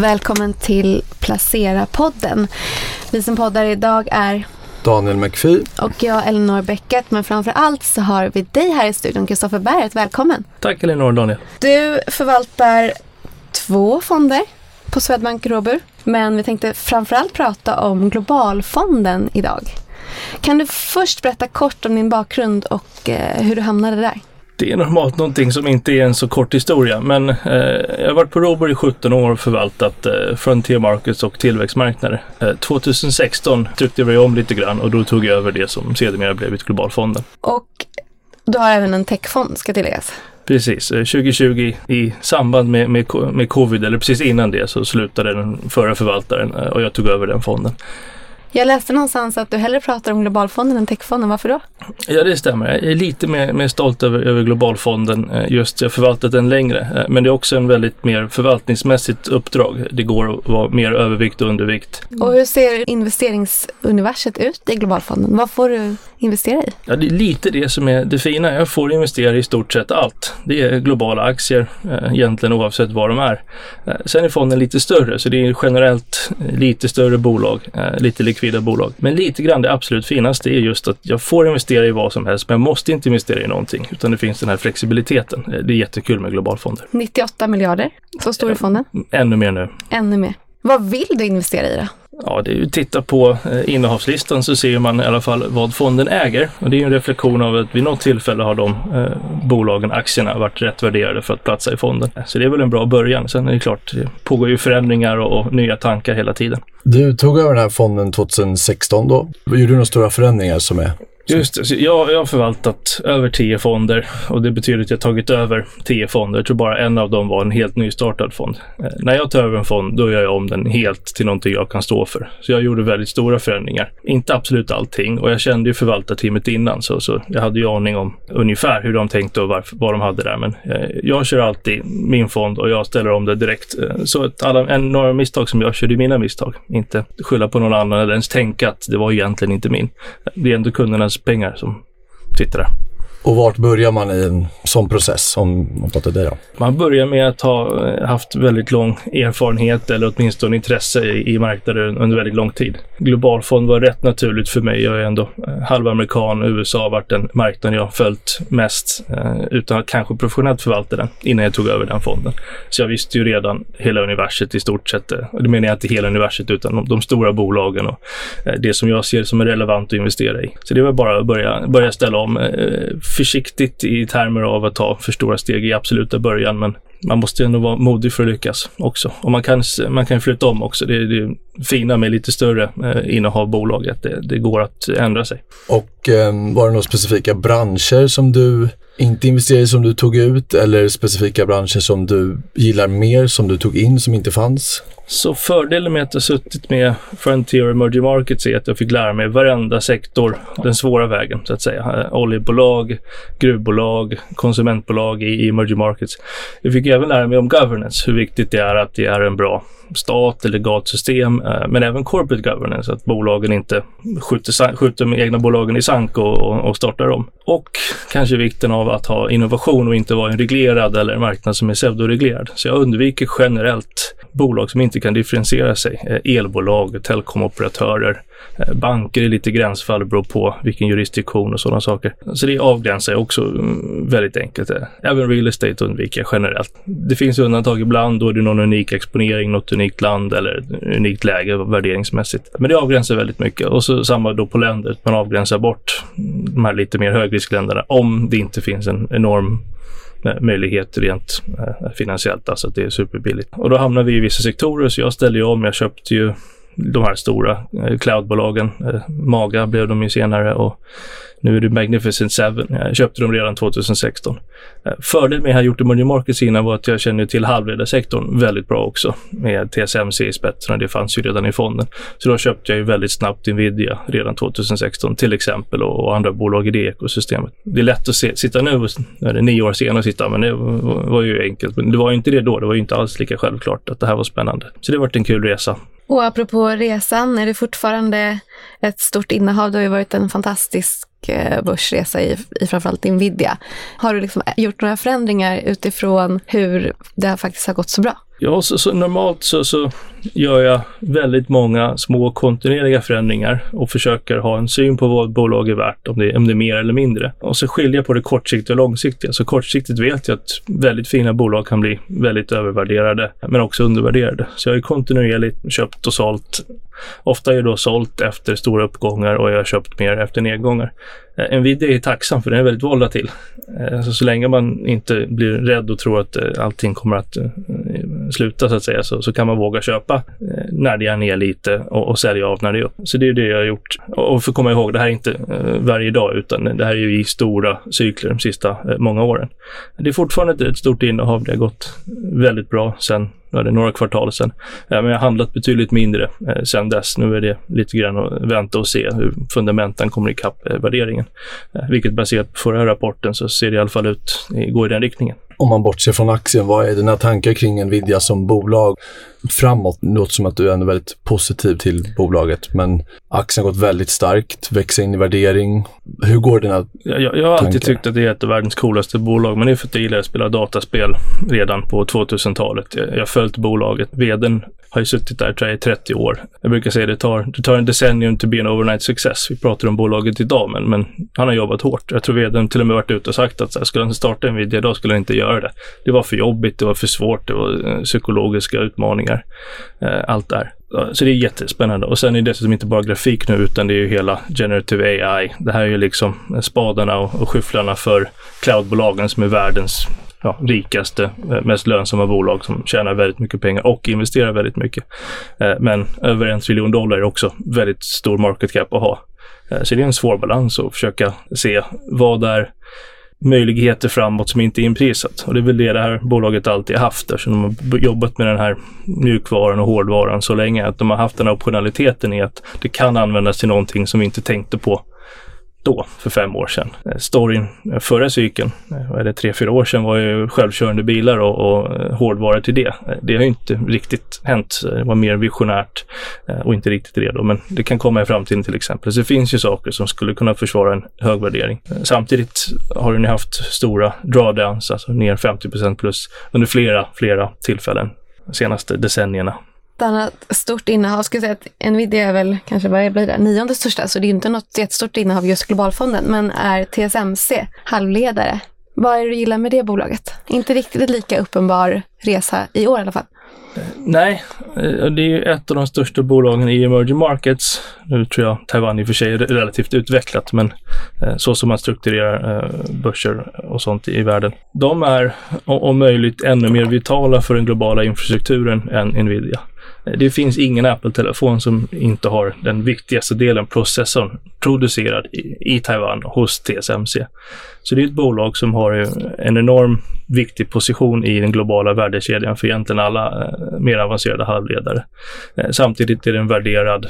Välkommen till Placera-podden. Vi som poddar idag är Daniel McPhee. Och jag Elinor Bäcket. Men framför allt så har vi dig här i studion, Kristoffer Berget. Välkommen. Tack Elinor och Daniel. Du förvaltar två fonder på Swedbank Robur. Men vi tänkte framförallt prata om Globalfonden idag. Kan du först berätta kort om din bakgrund och eh, hur du hamnade där? Det är normalt någonting som inte är en så kort historia, men eh, jag har varit på Robur i 17 år och förvaltat eh, Frontier Markets och tillväxtmarknader. Eh, 2016 tryckte vi om lite grann och då tog jag över det som sedermera blivit Globalfonden. Och du har även en techfond ska tilläggas. Precis, 2020 eh, i samband med, med, med covid, eller precis innan det, så slutade den förra förvaltaren eh, och jag tog över den fonden. Jag läste någonstans att du hellre pratar om Globalfonden än Techfonden. Varför då? Ja, det stämmer. Jag är lite mer, mer stolt över, över Globalfonden. Eh, just jag har förvaltat den längre. Eh, men det är också en väldigt mer förvaltningsmässigt uppdrag. Det går att vara mer övervikt och undervikt. Och hur ser investeringsuniverset ut i Globalfonden? Vad får du investera i? Ja, det är lite det som är det fina. Jag får investera i stort sett allt. Det är globala aktier eh, egentligen oavsett vad de är. Sen är fonden lite större så det är generellt lite större bolag, lite likviditet likvida bolag. Men lite grann det absolut finaste är just att jag får investera i vad som helst, men jag måste inte investera i någonting, utan det finns den här flexibiliteten. Det är jättekul med globalfonder. 98 miljarder, så stor är fonden? Ännu mer nu. Ännu mer. Vad vill du investera i då? Ja, det är ju titta på eh, innehavslistan så ser man i alla fall vad fonden äger. Och det är ju en reflektion av att vid något tillfälle har de eh, bolagen, aktierna, varit rätt värderade för att platsa i fonden. Så det är väl en bra början. Sen är det klart, det pågår ju förändringar och, och nya tankar hela tiden. Du tog över den här fonden 2016 då. Gjorde du några stora förändringar som är Just det. Jag, jag har förvaltat över tio fonder och det betyder att jag tagit över tio fonder. Jag tror bara en av dem var en helt nystartad fond. Eh, när jag tar över en fond, då gör jag om den helt till någonting jag kan stå för. Så jag gjorde väldigt stora förändringar. Inte absolut allting och jag kände ju förvaltarteamet innan så, så jag hade ju aning om ungefär hur de tänkte och varför, vad de hade där. Men eh, jag kör alltid min fond och jag ställer om det direkt. Eh, så att alla, en, några misstag som jag körde är mina misstag. Inte skylla på någon annan eller ens tänka att det var egentligen inte min. Det är ändå kundernas pengar som sitter där. Och vart börjar man i en sån process om man pratar dig då? Man börjar med att ha eh, haft väldigt lång erfarenhet eller åtminstone intresse i, i marknaden under väldigt lång tid. Globalfond var rätt naturligt för mig. Jag är ändå eh, halvamerikan. USA har varit den marknaden jag följt mest eh, utan att kanske professionellt förvalta den innan jag tog över den fonden. Så jag visste ju redan hela universet i stort sett. Eh, och det menar jag inte hela universet utan de, de stora bolagen och det som jag ser som är relevant att investera i. Så det var bara att börja, börja ställa om försiktigt i termer av att ta för stora steg i absoluta början, men man måste ändå vara modig för att lyckas också. Och man kan, man kan flytta om också. Det är det fina med lite större eh, innehav bolag, att det, det går att ändra sig. Och eh, var det några specifika branscher som du inte investerade i som du tog ut eller specifika branscher som du gillar mer som du tog in som inte fanns? Så fördelen med att ha suttit med Frontier Emerging Markets är att jag fick lära mig varenda sektor den svåra vägen så att säga. Oljebolag, gruvbolag, konsumentbolag i Emerging Markets. Jag fick även lära mig om governance, hur viktigt det är att det är en bra stat eller gatsystem, system, eh, men även corporate governance, att bolagen inte skjuter, skjuter med egna bolagen i sank och, och, och startar dem. Och kanske vikten av att ha innovation och inte vara en reglerad eller en marknad som är pseudoreglerad. Så jag undviker generellt bolag som inte kan differentiera sig. Eh, elbolag, telekomoperatörer, eh, banker är lite gränsfall beror på vilken jurisdiktion och sådana saker. Så det avgränsar jag också mm, väldigt enkelt. Eh, även real estate undviker jag generellt. Det finns undantag ibland, då är det någon unik exponering, något unikt land eller unikt läge värderingsmässigt. Men det avgränsar väldigt mycket och så samma då på länder. Man avgränsar bort de här lite mer högriskländerna om det inte finns en enorm Eh, möjlighet rent eh, finansiellt, alltså att det är superbilligt. Och då hamnar vi i vissa sektorer, så jag ställde ju om. Jag köpte ju de här stora eh, cloudbolagen. Eh, Maga blev de ju senare och nu är det Magnificent Seven. Jag köpte dem redan 2016. Eh, fördelen med att ha gjort emerging markets innan var att jag känner till halvledarsektorn väldigt bra också med TSMC i spetsen och det fanns ju redan i fonden. Så då köpte jag ju väldigt snabbt Nvidia redan 2016 till exempel och andra bolag i det ekosystemet. Det är lätt att se, sitta nu, det nio år senare, och sitta, men det var ju enkelt. Men det var ju inte det då. Det var ju inte alls lika självklart att det här var spännande. Så det har varit en kul resa. Och apropå resan, är det fortfarande ett stort innehav? Det har ju varit en fantastisk eh, börsresa i, i framförallt Nvidia. Har du liksom eh, gjort några förändringar utifrån hur det faktiskt har gått så bra? Ja, så, så normalt så, så gör jag väldigt många små kontinuerliga förändringar och försöker ha en syn på vad bolag är värt, om det, om det är mer eller mindre. Och så skiljer jag på det kortsiktiga och långsiktiga. Så kortsiktigt vet jag att väldigt fina bolag kan bli väldigt övervärderade, men också undervärderade. Så jag har kontinuerligt köpt och sålt. Ofta är jag då sålt efter stora uppgångar och jag har köpt mer efter nedgångar. Eh, Nvidia är tacksam för den är väldigt volatil. Eh, så, så länge man inte blir rädd och tror att eh, allting kommer att sluta så att säga så, så kan man våga köpa eh, när det är ner lite och, och sälja av när det är upp. Så det är det jag har gjort. Och för att komma ihåg, det här är inte eh, varje dag utan det här är ju i stora cykler de sista eh, många åren. Det är fortfarande ett stort innehav. Det har gått väldigt bra sen ja, det är några kvartal sedan. Men jag har handlat betydligt mindre eh, sedan dess. Nu är det lite grann att vänta och se hur fundamenten kommer ikapp eh, värderingen. Eh, vilket baserat på förra rapporten så ser det i alla fall ut, gå i den riktningen. Om man bortser från aktien, vad är dina tankar kring Nvidia som bolag? Framåt? Det låter som att du är väldigt positiv till bolaget, men aktien har gått väldigt starkt, växer in i värdering. Hur går dina jag, jag, jag har alltid tyckt att det är ett av världens coolaste bolag, men det är för att jag gillar att spela dataspel redan på 2000-talet. Jag har följt bolaget. Veden har ju suttit där tror jag, i 30 år. Jag brukar säga att det tar, det tar en decennium to be an overnight success. Vi pratar om bolaget idag, men, men han har jobbat hårt. Jag tror vdn till och med varit ute och sagt att så här, skulle han starta en video idag skulle han inte göra det. Det var för jobbigt, det var för svårt, det var eh, psykologiska utmaningar. Eh, allt där. Så det är jättespännande. Och sen är det dessutom inte bara grafik nu, utan det är ju hela generative AI. Det här är ju liksom spadarna och, och skyfflarna för cloudbolagen som är världens ja, rikaste, eh, mest lönsamma bolag som tjänar väldigt mycket pengar och investerar väldigt mycket. Eh, men över en triljon dollar är också väldigt stor market cap att ha. Eh, så det är en svår balans att försöka se vad är möjligheter framåt som inte är inprisat. Och det är väl det det här bolaget alltid har haft eftersom de har jobbat med den här mjukvaran och hårdvaran så länge. Att de har haft den här optionaliteten i att det kan användas till någonting som vi inte tänkte på då, för fem år sedan. Eh, storyn eh, förra cykeln, vad är det, tre, fyra år sedan var ju självkörande bilar och, och eh, hårdvara till det. Det har ju inte riktigt hänt. Det var mer visionärt och inte riktigt redo, men det kan komma i framtiden till exempel. Så det finns ju saker som skulle kunna försvara en hög värdering. Samtidigt har den ju haft stora drawdowns, alltså ner 50 plus under flera, flera tillfällen de senaste decennierna ett annat stort innehav, skulle säga att Nvidia är väl kanske, vad blir det, nionde största, så det är inte något jättestort innehav just globalfonden, men är TSMC halvledare. Vad är det du gillar med det bolaget? Inte riktigt lika uppenbar resa i år i alla fall. Nej, eh, det är ju ett av de största bolagen i emerging markets. Nu tror jag Taiwan i och för sig är relativt utvecklat, men eh, så som man strukturerar eh, börser och sånt i världen. De är om möjligt ännu mer vitala för den globala infrastrukturen än Nvidia. Det finns ingen Apple-telefon som inte har den viktigaste delen, processorn, producerad i, i Taiwan hos TSMC. Så det är ett bolag som har en enorm viktig position i den globala värdekedjan för egentligen alla eh, mer avancerade halvledare. Eh, samtidigt är den värderad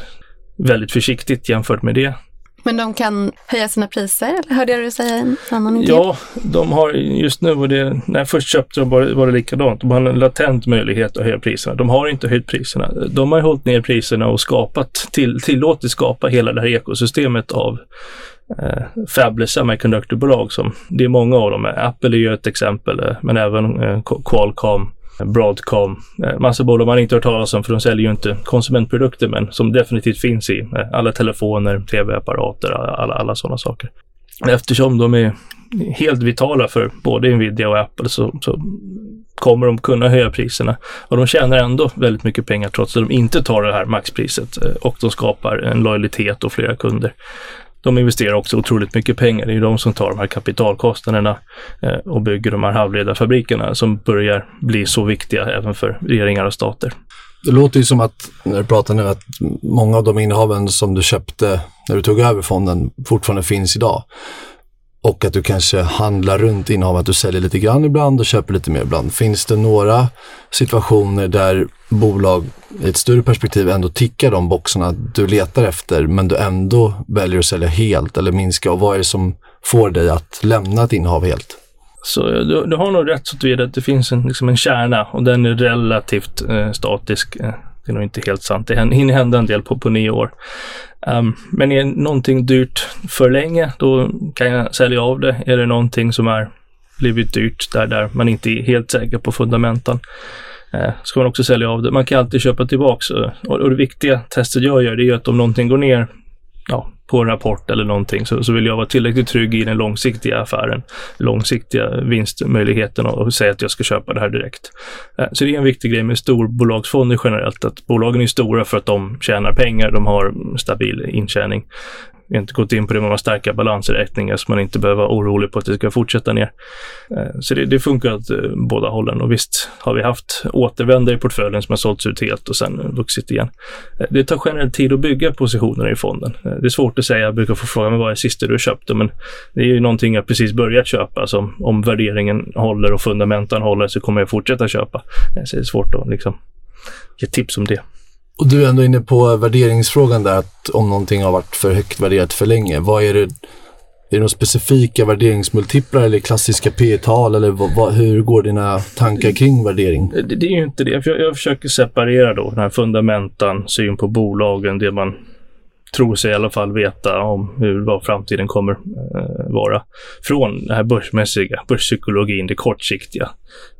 väldigt försiktigt jämfört med det. Men de kan höja sina priser, eller hörde jag dig säga en annan intervju? Ja, de har just nu, och det, när jag först köpte dem var, var det likadant, de har en latent möjlighet att höja priserna. De har inte höjt priserna. De har hållit ner priserna och skapat, till, tillåtit skapa hela det här ekosystemet av eh, fabless semiconductorbolag som, det är många av dem. Apple är ju ett exempel, eh, men även eh, Qualcomm, Broadcom, eh, massa bolag man inte hört talas om för de säljer ju inte konsumentprodukter men som definitivt finns i eh, alla telefoner, tv-apparater, alla, alla sådana saker. Eftersom de är helt vitala för både Nvidia och Apple så, så kommer de kunna höja priserna. Och de tjänar ändå väldigt mycket pengar trots att de inte tar det här maxpriset eh, och de skapar en lojalitet och flera kunder de investerar också otroligt mycket pengar. Det är de som tar de här kapitalkostnaderna eh, och bygger de här halvledarfabrikerna som börjar bli så viktiga även för regeringar och stater. Det låter ju som att, när du pratar nu, att många av de innehaven som du köpte när du tog över fonden fortfarande finns idag. Och att du kanske handlar runt innehav, att du säljer lite grann ibland och köper lite mer ibland. Finns det några situationer där bolag i ett större perspektiv ändå tickar de boxarna du letar efter, men du ändå väljer att sälja helt eller minska? Och vad är det som får dig att lämna ett innehav helt? Så eh, du, du har nog rätt så att att det finns en, liksom en kärna och den är relativt eh, statisk. Eh, det är nog inte helt sant. Det hinner hända en del på, på nio år. Um, men är någonting dyrt för länge, då kan jag sälja av det. Är det någonting som är blivit dyrt där, där man inte är helt säker på fundamenten, eh, ska man också sälja av det. Man kan alltid köpa tillbaks och, och det viktiga testet jag gör det är att om någonting går ner ja, på en rapport eller någonting så, så vill jag vara tillräckligt trygg i den långsiktiga affären, långsiktiga vinstmöjligheten och, och säga att jag ska köpa det här direkt. Eh, så det är en viktig grej med storbolagsfonder generellt, att bolagen är stora för att de tjänar pengar, de har stabil intjäning. Vi har inte gått in på det med att stärka balansräkningar så man inte behöver vara orolig på att det ska fortsätta ner. Eh, så det, det funkar åt eh, båda hållen och visst har vi haft återvändare i portföljen som har sålts ut helt och sen vuxit igen. Eh, det tar generellt tid att bygga positioner i fonden. Det är svårt att säga, jag brukar få frågan vad är det sista du köpte? Men det är ju någonting jag precis börjat köpa, så om värderingen håller och fundamenten håller så kommer jag fortsätta köpa. Så det är svårt att liksom ge tips om det. Och du är ändå inne på värderingsfrågan där, att om någonting har varit för högt värderat för länge. Vad är det, är det några specifika värderingsmultiplar eller klassiska P tal eller vad, vad, hur går dina tankar kring värdering? Det, det är ju inte det. Jag, jag försöker separera då den här fundamentan, syn på bolagen, det man tror sig i alla fall veta om hur, vad framtiden kommer eh, vara. Från det här börsmässiga, börspsykologin, det kortsiktiga.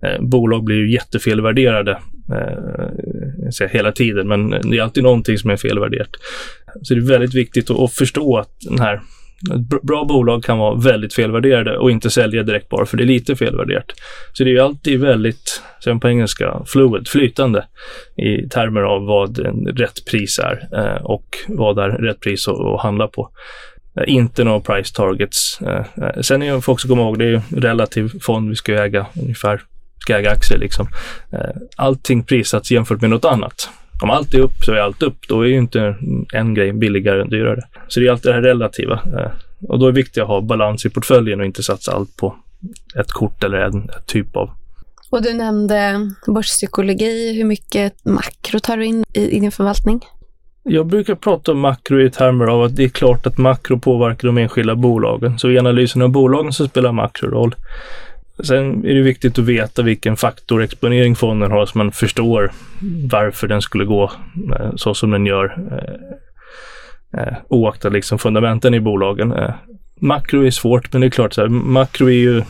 Eh, bolag blir ju jättefelvärderade eh, hela tiden, men det är alltid någonting som är felvärderat. Så det är väldigt viktigt att, att förstå att den här Bra bolag kan vara väldigt felvärderade och inte sälja direkt bara för det är lite felvärderat. Så det är alltid väldigt, Sen på engelska, fluid, flytande i termer av vad en rätt pris är eh, och vad är rätt pris att, att handla på. Eh, inte några price targets. Eh, eh. sen är, får också komma ihåg, det är relativ fond vi ska äga ungefär, ska äga aktier liksom. Eh, allting prisats jämfört med något annat. Om allt är upp så är allt upp. Då är ju inte en grej billigare än dyrare. Så det är alltid det här relativa. Eh. Och då är det viktigt att ha balans i portföljen och inte satsa allt på ett kort eller en typ av. Och du nämnde börspsykologi. Hur mycket makro tar du in i, i din förvaltning? Jag brukar prata om makro i termer av att det är klart att makro påverkar de enskilda bolagen. Så i analysen av bolagen så spelar makro roll. Sen är det viktigt att veta vilken faktorexponering fonden har så man förstår varför den skulle gå eh, så som den gör eh, eh, oaktat liksom fundamenten i bolagen. makro är svårt, men det är klart så här, makro är ju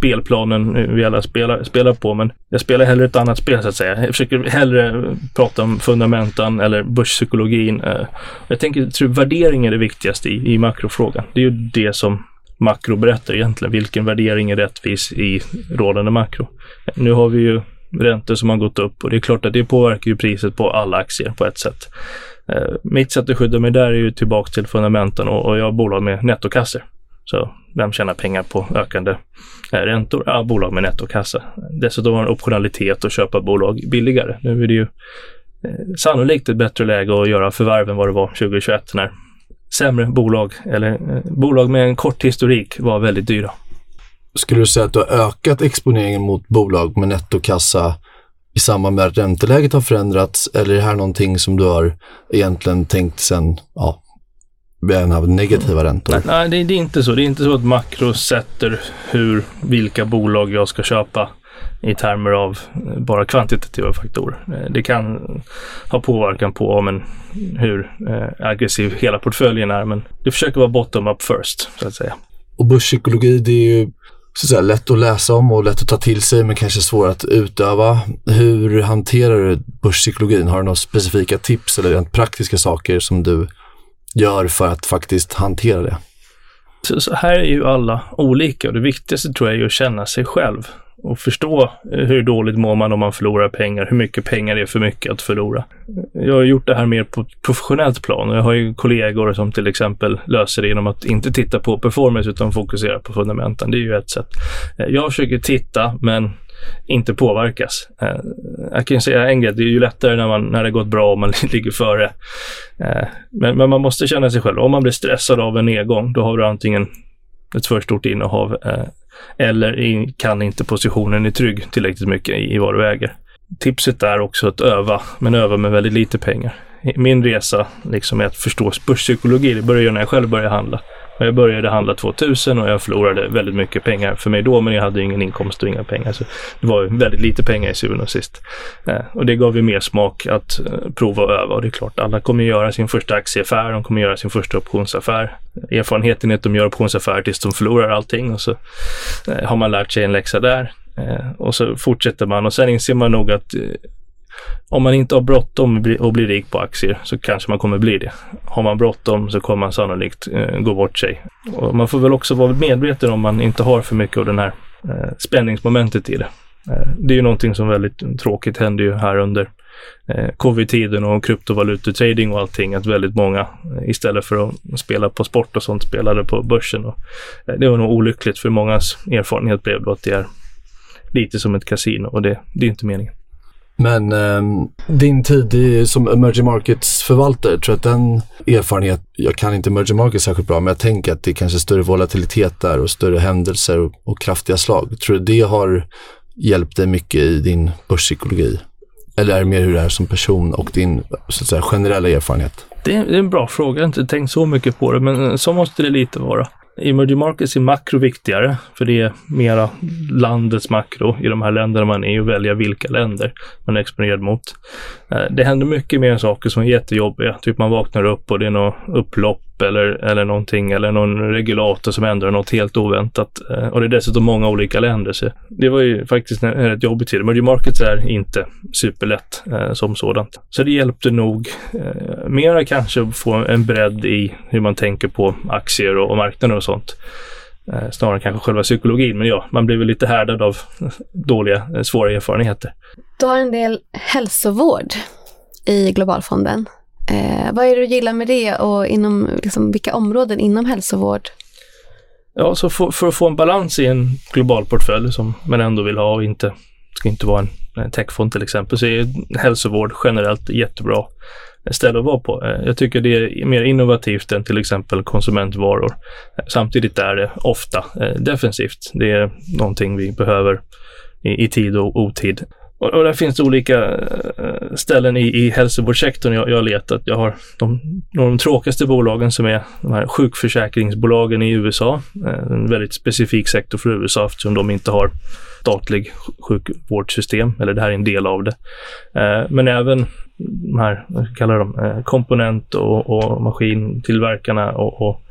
spelplanen vi alla spelar, spelar på, men jag spelar hellre ett annat spel så att säga. Jag försöker hellre prata om fundamentan eller börspsykologin. Eh. Jag tänker, tror värdering är det viktigaste i, i makrofrågan. Det är ju det som makro berättar egentligen. Vilken värdering är rättvis i rådande makro? Nu har vi ju räntor som har gått upp och det är klart att det påverkar ju priset på alla aktier på ett sätt. Eh, mitt sätt att skydda mig där är ju tillbaka till fundamenten och, och jag har bolag med nettokassor. Så vem tjänar pengar på ökande eh, räntor? Ja, bolag med nettokassa. Dessutom har en optionalitet att köpa bolag billigare. Nu är det ju eh, sannolikt ett bättre läge att göra förvärv än vad det var 2021 när sämre bolag eller eh, bolag med en kort historik var väldigt dyra. Skulle du säga att du har ökat exponeringen mot bolag med nettokassa i samband med att ränteläget har förändrats eller är det här någonting som du har egentligen tänkt sen, ja, har haft negativa räntor? Nej, nej det, det, är inte så. Det är inte så att makro sätter hur, vilka bolag jag ska köpa i termer av eh, bara kvantitativa faktorer. Eh, det kan ha påverkan på men, hur eh, aggressiv hela portföljen är, men det försöker vara bottom up first, så att säga. Och börspsykologi, det är ju så att säga, lätt att läsa om och lätt att ta till sig, men kanske svårt att utöva. Hur hanterar du börspsykologin? Har du några specifika tips eller rent praktiska saker som du gör för att faktiskt hantera det? Så, så här är ju alla olika och det viktigaste tror jag är att känna sig själv och förstå hur dåligt mår man om man förlorar pengar, hur mycket pengar det är för mycket att förlora. Jag har gjort det här mer på ett professionellt plan och jag har ju kollegor som till exempel löser det genom att inte titta på performance utan fokusera på fundamenten. Det är ju ett sätt. Jag försöker titta men inte påverkas. Eh, jag kan säga en grej, det är ju lättare när, man, när det gått bra och man ligger före. Eh, men, men man måste känna sig själv. Om man blir stressad av en nedgång, då har du antingen ett för stort innehav eh, eller kan inte positionen i trygg tillräckligt mycket i vad du äger. Tipset är också att öva, men öva med väldigt lite pengar. Min resa liksom är att förstå börspsykologi, det började jag när jag själv började handla. Jag började handla 2000 och jag förlorade väldigt mycket pengar för mig då, men jag hade ingen inkomst och inga pengar. Så det var väldigt lite pengar i syvende och sist. Eh, och det gav ju mer smak att eh, prova och öva och det är klart, alla kommer göra sin första aktieaffär, de kommer göra sin första optionsaffär. Erfarenheten är att de gör optionsaffär tills de förlorar allting och så eh, har man lärt sig en läxa där. Och så fortsätter man och sen inser man nog att om man inte har bråttom och blir rik på aktier så kanske man kommer bli det. Har man bråttom så kommer man sannolikt eh, gå bort sig. Och man får väl också vara medveten om man inte har för mycket av den här eh, spänningsmomentet i det. Eh, det är ju någonting som väldigt tråkigt händer ju här under eh, covid-tiden och kryptovalututrading och allting, att väldigt många eh, istället för att spela på sport och sånt spelade på börsen. Och, eh, det var nog olyckligt för mångas erfarenhet blev då att det är lite som ett kasino och det, det är inte meningen. Men eh, din tid i, som emerging markets förvaltare, tror att den erfarenhet, jag kan inte emerging markets särskilt bra, men jag tänker att det är kanske större volatilitet där och större händelser och, och kraftiga slag. Tror du det har hjälpt dig mycket i din börspsykologi? Eller är det mer hur du är som person och din så att säga, generella erfarenhet? Det är, det är en bra fråga. Jag har inte tänkt så mycket på det, men eh, så måste det lite vara. Emerging markets är makro viktigare, för det är mera landets makro i de här länderna man är och välja vilka länder man är exponerad mot. Eh, det händer mycket mer saker som är jättejobbiga, typ man vaknar upp och det är något upplopp eller, eller någonting eller någon regulator som ändrar något helt oväntat. Eh, och det är dessutom många olika länder. Så det var ju faktiskt en rätt jobbig tid. Emerging markets är inte superlätt eh, som sådant. Så det hjälpte nog eh, mera kanske att få en bredd i hur man tänker på aktier och, och marknader och sånt. Eh, snarare kanske själva psykologin. Men ja, man blir väl lite härdad av dåliga, eh, svåra erfarenheter. Du har en del hälsovård i Globalfonden. Eh, vad är det du gillar med det och inom, liksom, vilka områden inom hälsovård? Ja, så för, för, att få en balans i en global portfölj som man ändå vill ha och inte ska inte vara en Eh, techfond till exempel, så är hälsovård generellt jättebra ställe att vara på. Eh, jag tycker det är mer innovativt än till exempel konsumentvaror. Eh, samtidigt är det ofta defensivt. Det är någonting vi behöver i, tid och otid. Och, och där finns det olika ställen i, i hälsovårdssektorn jag, jag har letat. Jag har de, de tråkigaste bolagen som är de här sjukförsäkringsbolagen i USA. En väldigt specifik sektor för USA eftersom de inte har statlig sjukvårdssystem, eller det här är en del av det. Eh, men även de här, vad ska de, kalla dem, eh, komponent och, och maskintillverkarna och, och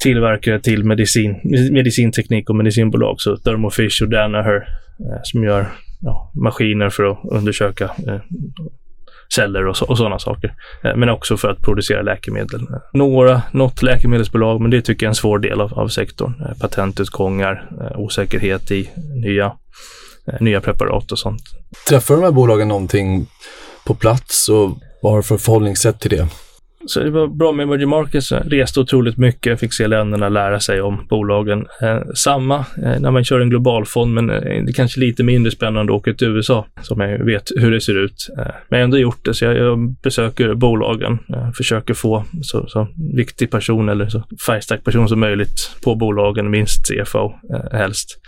tillverkare till medicin, medicinteknik och medicinbolag. Så Thermo Fisher och Danaher eh, som gör ja, maskiner för att undersöka eh, celler och, så, och sådana saker. Eh, men också för att producera läkemedel. Några, något läkemedelsbolag, men det tycker jag är en svår del av, av sektorn. Eh, Patentutgångar, eh, osäkerhet i nya, nya preparat och sånt. Träffar de här bolagen någonting på plats och vad har du för förhållningssätt till det? Så det var bra med emerging markets. Reste otroligt mycket, fick se länderna lära sig om bolagen. Eh, samma eh, när man kör en global fond, men eh, det är kanske lite mindre spännande att åka till USA, som jag vet hur det ser ut. Eh, men jag har ändå gjort det, så jag, jag besöker bolagen, eh, försöker få så, så, viktig person eller så färgstark person som möjligt på bolagen, minst CFO eh, helst.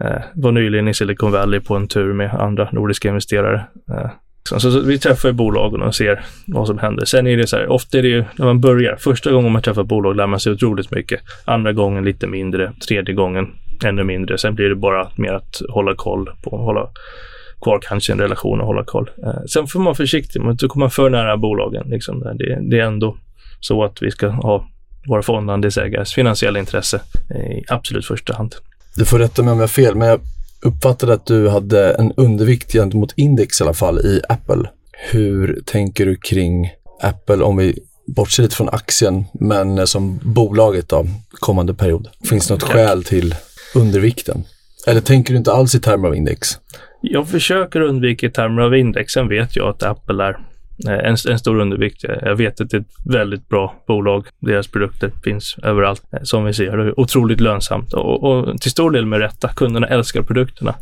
Eh, var nyligen i Silicon Valley på en tur med andra nordiska investerare. Eh, Liksom. Så, så, vi träffar bolagen och ser vad som händer. Sen är det så här, ofta är det ju när man börjar, första gången man träffar bolag lär man sig otroligt mycket. Andra gången lite mindre, tredje gången ännu mindre. Sen blir det bara mer att hålla koll på, hålla kvar kanske en relation och hålla koll. Eh, sen får man vara försiktig, man inte komma för nära bolagen. Liksom. Det, det, är ändå så att vi ska ha våra fondandelsägares finansiella intresse eh, i absolut första hand. Du får rätta mig om jag har fel, men jag uppfattade att du hade en undervikt gentemot index i alla fall i Apple. Hur tänker du kring Apple om vi bortser lite från aktien, men som bolaget då, kommande period? Finns det något skäl till undervikten? Eller tänker du inte alls i termer av index? Jag försöker undvika i termer av index. Sen vet jag att Apple är Eh, en, en stor undervikt. Jag vet att det är ett väldigt bra bolag. Deras produkter finns överallt eh, som vi ser. Det är otroligt lönsamt och, och till stor del med rätta. Kunderna älskar produkterna.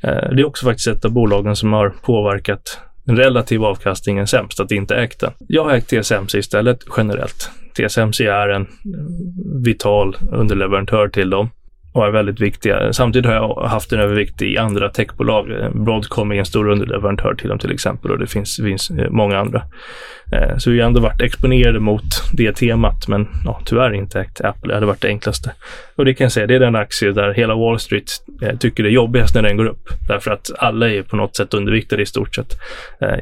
Eh, det är också faktiskt ett av bolagen som har påverkat den relativa avkastningen sämst, att inte ägt den. Jag har ägt TSMC istället generellt. TSMC är en mm, vital underleverantör till dem och är väldigt viktiga. Samtidigt har jag haft en övervikt i andra techbolag. Broadcom är en stor underleverantör till dem till exempel och det finns, finns eh, många andra. Eh, så vi har ändå varit exponerade mot det temat, men ja, tyvärr inte ägt Apple. Det hade varit det enklaste. Och det kan jag säga, det är den aktie där hela Wall Street eh, tycker det är jobbigast när den går upp. Därför att alla är på något sätt underviktade i stort sett.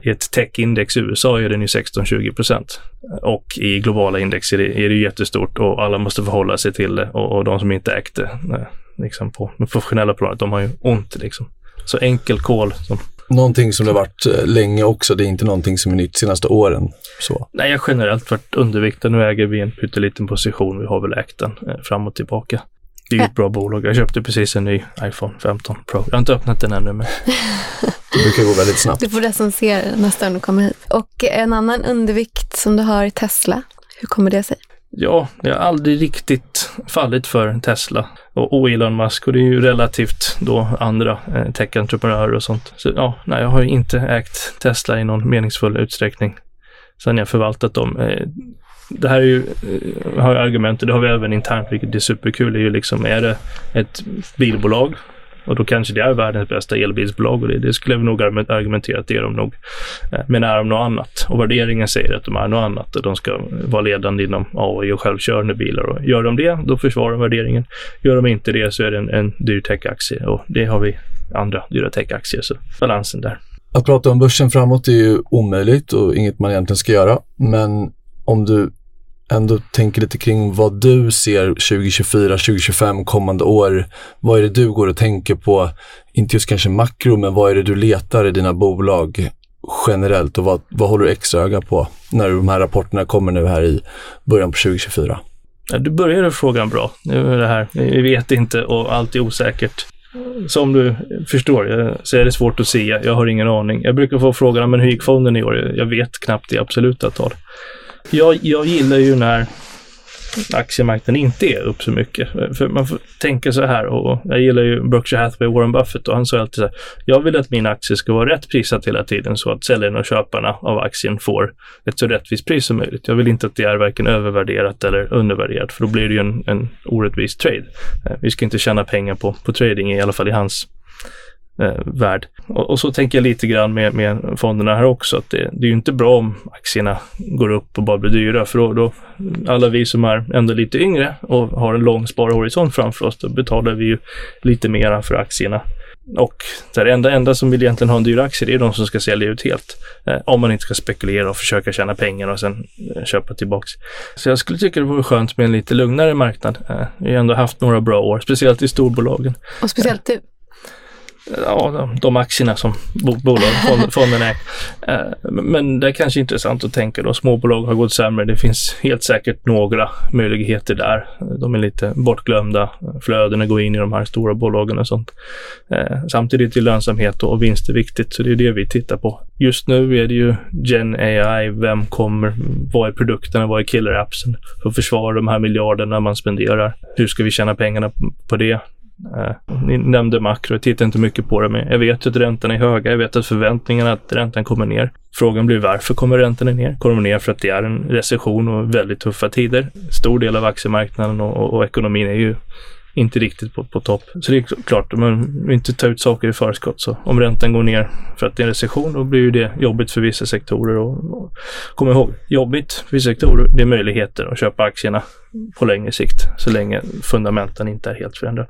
I ett techindex i USA är den ju 16-20 procent. Och i globala index är det, är det jättestort och alla måste förhålla sig till det och, och de som inte ägt det liksom på det professionella planet, de har ju ont liksom. så enkel kol som Någonting som det har varit eh, länge också, det är inte någonting som är nytt senaste åren. Så. Nej, jag har generellt varit underviktad. Nu äger vi en pytteliten position. Vi har väl ägt den eh, fram och tillbaka. Det är ju ett bra bolag. Jag köpte precis en ny iPhone 15 Pro. Jag har inte öppnat den ännu, men Det brukar gå väldigt snabbt. Du får recensera den nästa gång du kommer hit. Och en annan undervikt som du har i Tesla. Hur kommer det sig? Ja, jag har aldrig riktigt fallit för Tesla och, Elon Musk och det är ju relativt då andra eh, tech-entreprenörer och sånt. Så ja, nej, jag har ju inte ägt Tesla i någon meningsfull utsträckning sen jag förvaltat dem. Eh, det här är ju, eh, har ju argument och det har vi även internt, vilket är superkul, är ju liksom, är det ett bilbolag och då kanske det är världens bästa elbilsbolag och det, det skulle jag nog argumentera att det är de nog. Eh, men är de något annat? Och värderingen säger att de är något annat och de ska vara ledande inom AI och självkörande bilar. Och gör de det, då försvarar de värderingen. Gör de inte det så är det en, en dyr techaktie och det har vi andra dyra techaktier, så balansen där. Att prata om börsen framåt är ju omöjligt och inget man egentligen ska göra. Men om du ändå tänker lite kring vad du ser 2024, 2025, kommande år. Vad är det du går och tänker på? Inte just kanske makro, men vad är det du letar i dina bolag generellt och vad, vad håller du extra öga på när de här rapporterna kommer nu här i början på 2024? Ja, Du började frågan bra. Nu är det här, vi vet inte och allt är osäkert. Som du förstår eh, så är det svårt att se. Jag har ingen aning. Jag brukar få frågan, men hur gick fonden i år? Jag vet knappt i absoluta tal. Jag, jag gillar ju när aktiemarknaden inte är upp så mycket. För man får tänka så här och jag gillar ju Berkshire Hathaway, Warren Buffett och han sa alltid så här. Jag vill att min aktie ska vara rätt prissatt hela tiden så att säljarna och köparna av aktien får ett så rättvist pris som möjligt. Jag vill inte att det är varken övervärderat eller undervärderat för då blir det ju en, en orättvis trade. Eh, vi ska inte tjäna pengar på, på trading, i alla fall i hans eh, värld. Och, och så tänker jag lite grann med, med fonderna här också, att det, det är ju inte bra om aktierna går upp och bara blir dyra, för då, då alla vi som är ändå lite yngre och har en lång sparhorisont framför oss, då betalar vi ju lite mera för aktierna. Och det enda, enda som vill egentligen ha en dyr aktie, det är de som ska sälja ut helt. Eh, om man inte ska spekulera och försöka tjäna pengar och sen eh, köpa tillbaks. Så jag skulle tycka det vore skönt med en lite lugnare marknad. Eh, vi har ändå haft några bra år, speciellt i storbolagen. Och speciellt du. Ja, de, aktierna som bo, bolag, fond, fonden är. Eh, men det är kanske intressant att tänka då. Småbolag har gått sämre. Det finns helt säkert några möjligheter där. De är lite bortglömda. Flödena går in i de här stora bolagen och sånt. Eh, samtidigt är lönsamhet och vinst är viktigt, så det är det vi tittar på. Just nu är det ju Gen AI. Vem kommer? Vad är produkterna? Vad är killer-appsen? För att försvara de här miljarderna man spenderar. Hur ska vi tjäna pengarna på det? Eh, ni nämnde makro, jag tittar inte mycket på det, men jag vet ju att räntorna är höga. Jag vet att förväntningarna att räntan kommer ner. Frågan blir varför kommer räntorna ner? Kommer de ner för att det är en recession och väldigt tuffa tider? Stor del av aktiemarknaden och, och, och ekonomin är ju inte riktigt på, på topp. Så det är klart, man vill inte ta ut saker i förskott. Så om räntan går ner för att det är en recession, då blir ju det jobbigt för vissa sektorer. Och, och kom ihåg, jobbigt för vissa sektorer, det är möjligheter att köpa aktierna på längre sikt, så länge fundamenten inte är helt förändrade.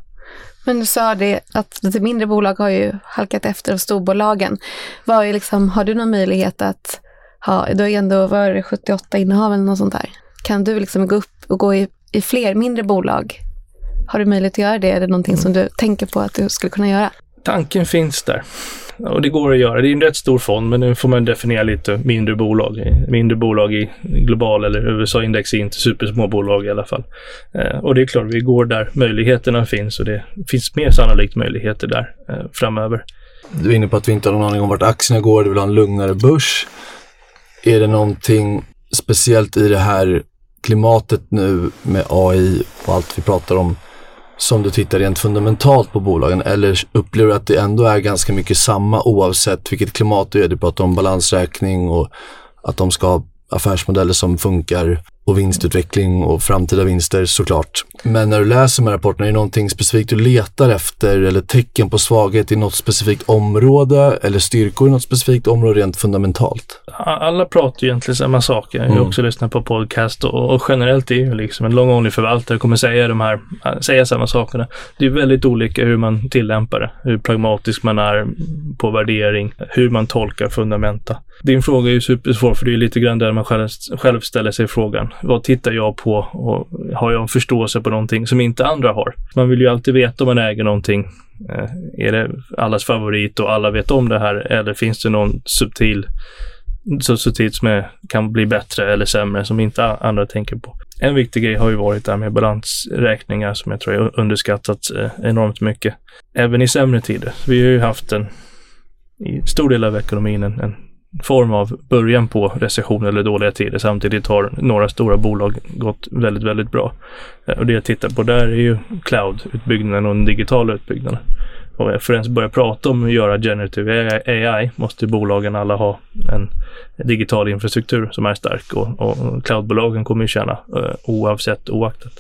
Men du sa det att lite mindre bolag har ju halkat efter av storbolagen. Vad är liksom, har du någon möjlighet att ha, du har ju ändå, var 78 innehav eller något sånt där. Kan du liksom gå upp och gå i, i fler mindre bolag? Har du möjlighet att göra det? Är det någonting som du tänker på att du skulle kunna göra? Tanken finns där. Och det går att göra. Det är en rätt stor fond, men nu får man definiera lite mindre bolag. Mindre bolag i global eller USA-index är inte supersmå bolag i alla fall. Eh, och det är klart, vi går där möjligheterna finns och det finns mer sannolikt möjligheter där eh, framöver. Du är inne på att vi inte har någon aning om vart aktierna går, du vill ha en lugnare börs. Är det någonting speciellt i det här klimatet nu med AI och allt vi pratar om som du tittar rent fundamentalt på bolagen eller upplever du att det ändå är ganska mycket samma oavsett vilket klimat det är? Du pratar om balansräkning och att de ska ha affärsmodeller som funkar och vinstutveckling och framtida vinster såklart. Men när du läser de här rapporterna, är det någonting specifikt du letar efter eller tecken på svaghet i något specifikt område eller styrkor i något specifikt område rent fundamentalt? Alla pratar ju egentligen samma saker. Jag har Mm. också lyssnat på podcast och, och generellt är ju liksom en long only förvaltare kommer säga de här, säga samma sakerna. Det är väldigt olika hur man tillämpar det, hur pragmatisk man är på värdering, hur man tolkar fundamenta. Din fråga är ju supersvår för det är lite grann där man själv, själv ställer sig frågan. Vad tittar jag på och har jag en förståelse på någonting som inte andra har? Man vill ju alltid veta om man äger någonting. Eh, är det allas favorit och alla vet om det här eller finns det någon subtil så subtilt som är, kan bli bättre eller sämre som inte andra tänker på. En viktig grej har ju varit det här med balansräkningar som jag tror är underskattat eh, enormt mycket. Även i sämre tider. Vi har ju haft en, i stor del av ekonomin, en, en form av början på recession eller dåliga tider. Samtidigt har några stora bolag gått väldigt, väldigt bra. Eh, och det jag tittar på där är ju cloud-utbyggnaden och den digitala utbyggnaden. Och för att ens börja prata om att göra generative AI måste bolagen alla ha en digital infrastruktur som är stark och, och cloudbolagen kommer ju tjäna eh, oavsett oaktat.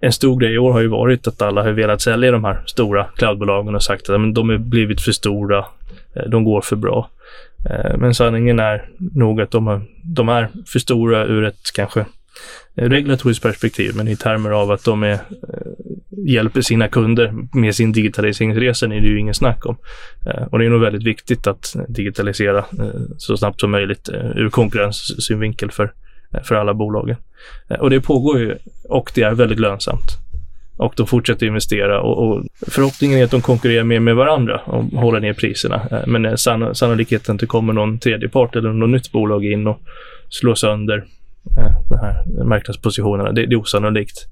En stor grej i år har ju varit att alla har velat sälja de här stora cloudbolagen och sagt att men, de har blivit för stora, eh, de går för bra. Eh, men sanningen är nog att de, har, de är för stora ur ett kanske eh, regulatoriskt perspektiv, men i termer av att de är eh, hjälper sina kunder med sin digitaliseringsresa är det ju ingen snack om. Och det är nog väldigt viktigt att digitalisera så snabbt som möjligt ur konkurrenssynvinkel för, för alla bolagen. Och det pågår ju och det är väldigt lönsamt. Och de fortsätter investera och, och förhoppningen är att de konkurrerar mer med varandra och håller ner priserna. Eh, men eh, sann sannolikheten att det kommer någon tredje part eller något nytt bolag in och slår sönder eh, de här marknadspositionerna. Det, det är osannolikt.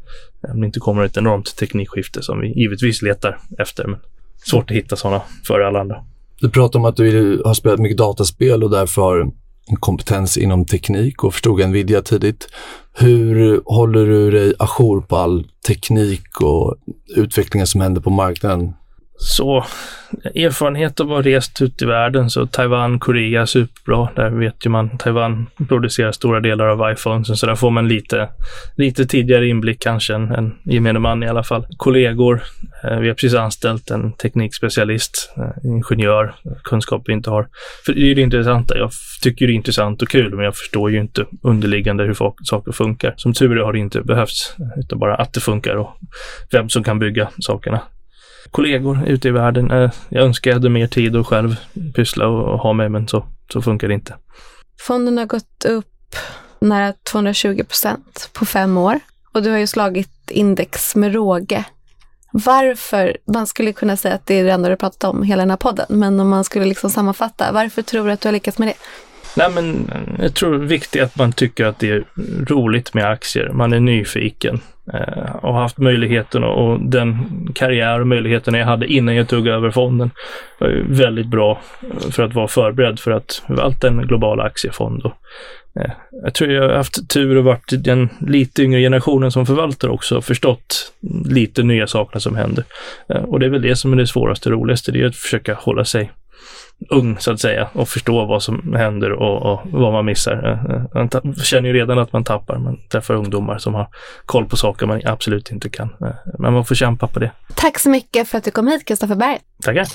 Om det inte kommer ett enormt teknikskifte som vi givetvis letar efter. Men svårt att hitta sådana för alla andra. Du pratar om att du har spelat mycket dataspel och därför har kompetens inom teknik och förstod Nvidia tidigt. Hur håller du dig ajour på all teknik och utvecklingen som händer på marknaden? Så erfarenhet av att ha rest ut i världen, så Taiwan, Korea, superbra. Där vet ju man, Taiwan producerar stora delar av iPhones, så där får man lite, lite tidigare inblick kanske än, än gemene man i alla fall. Kollegor, eh, vi har precis anställt en teknikspecialist, eh, ingenjör, kunskap vi inte har. För det är det intressanta, jag tycker det är intressant och kul, men jag förstår ju inte underliggande hur folk, saker funkar. Som tur är har det inte behövts, utan bara att det funkar och vem som kan bygga sakerna kollegor ute i världen. Eh, jag önskar jag hade mer tid att själv pyssla och ha med, men så, så funkar det inte. Fonden har gått upp nära 220 procent på fem år och du har ju slagit index med råge. Varför, man skulle kunna säga att det är det enda du pratat om hela den här podden, men om man skulle liksom sammanfatta, varför tror du att du har lyckats med det? Nej, men jag tror det är viktigt att man tycker att det är roligt med aktier. Man är nyfiken Eh, och haft möjligheten och den karriär och möjligheten jag hade innan jag tog över fonden var väldigt bra eh, för att vara förberedd för att förvalta en global aktiefond. Och, eh, jag tror jag har haft tur och varit den lite yngre generationen som förvaltar också och förstått lite nya saker som händer. Eh, och det är väl det som är det svåraste och roligaste, det är att försöka hålla sig ung så att säga och förstå vad som händer och, och vad man missar. Eh, eh, man känner ju redan att man tappar. Man träffar ungdomar som har koll på saker man absolut inte kan. Eh, men man får kämpa på det. Tack så mycket för att du kom hit, Kristoffer Berg. Tackar.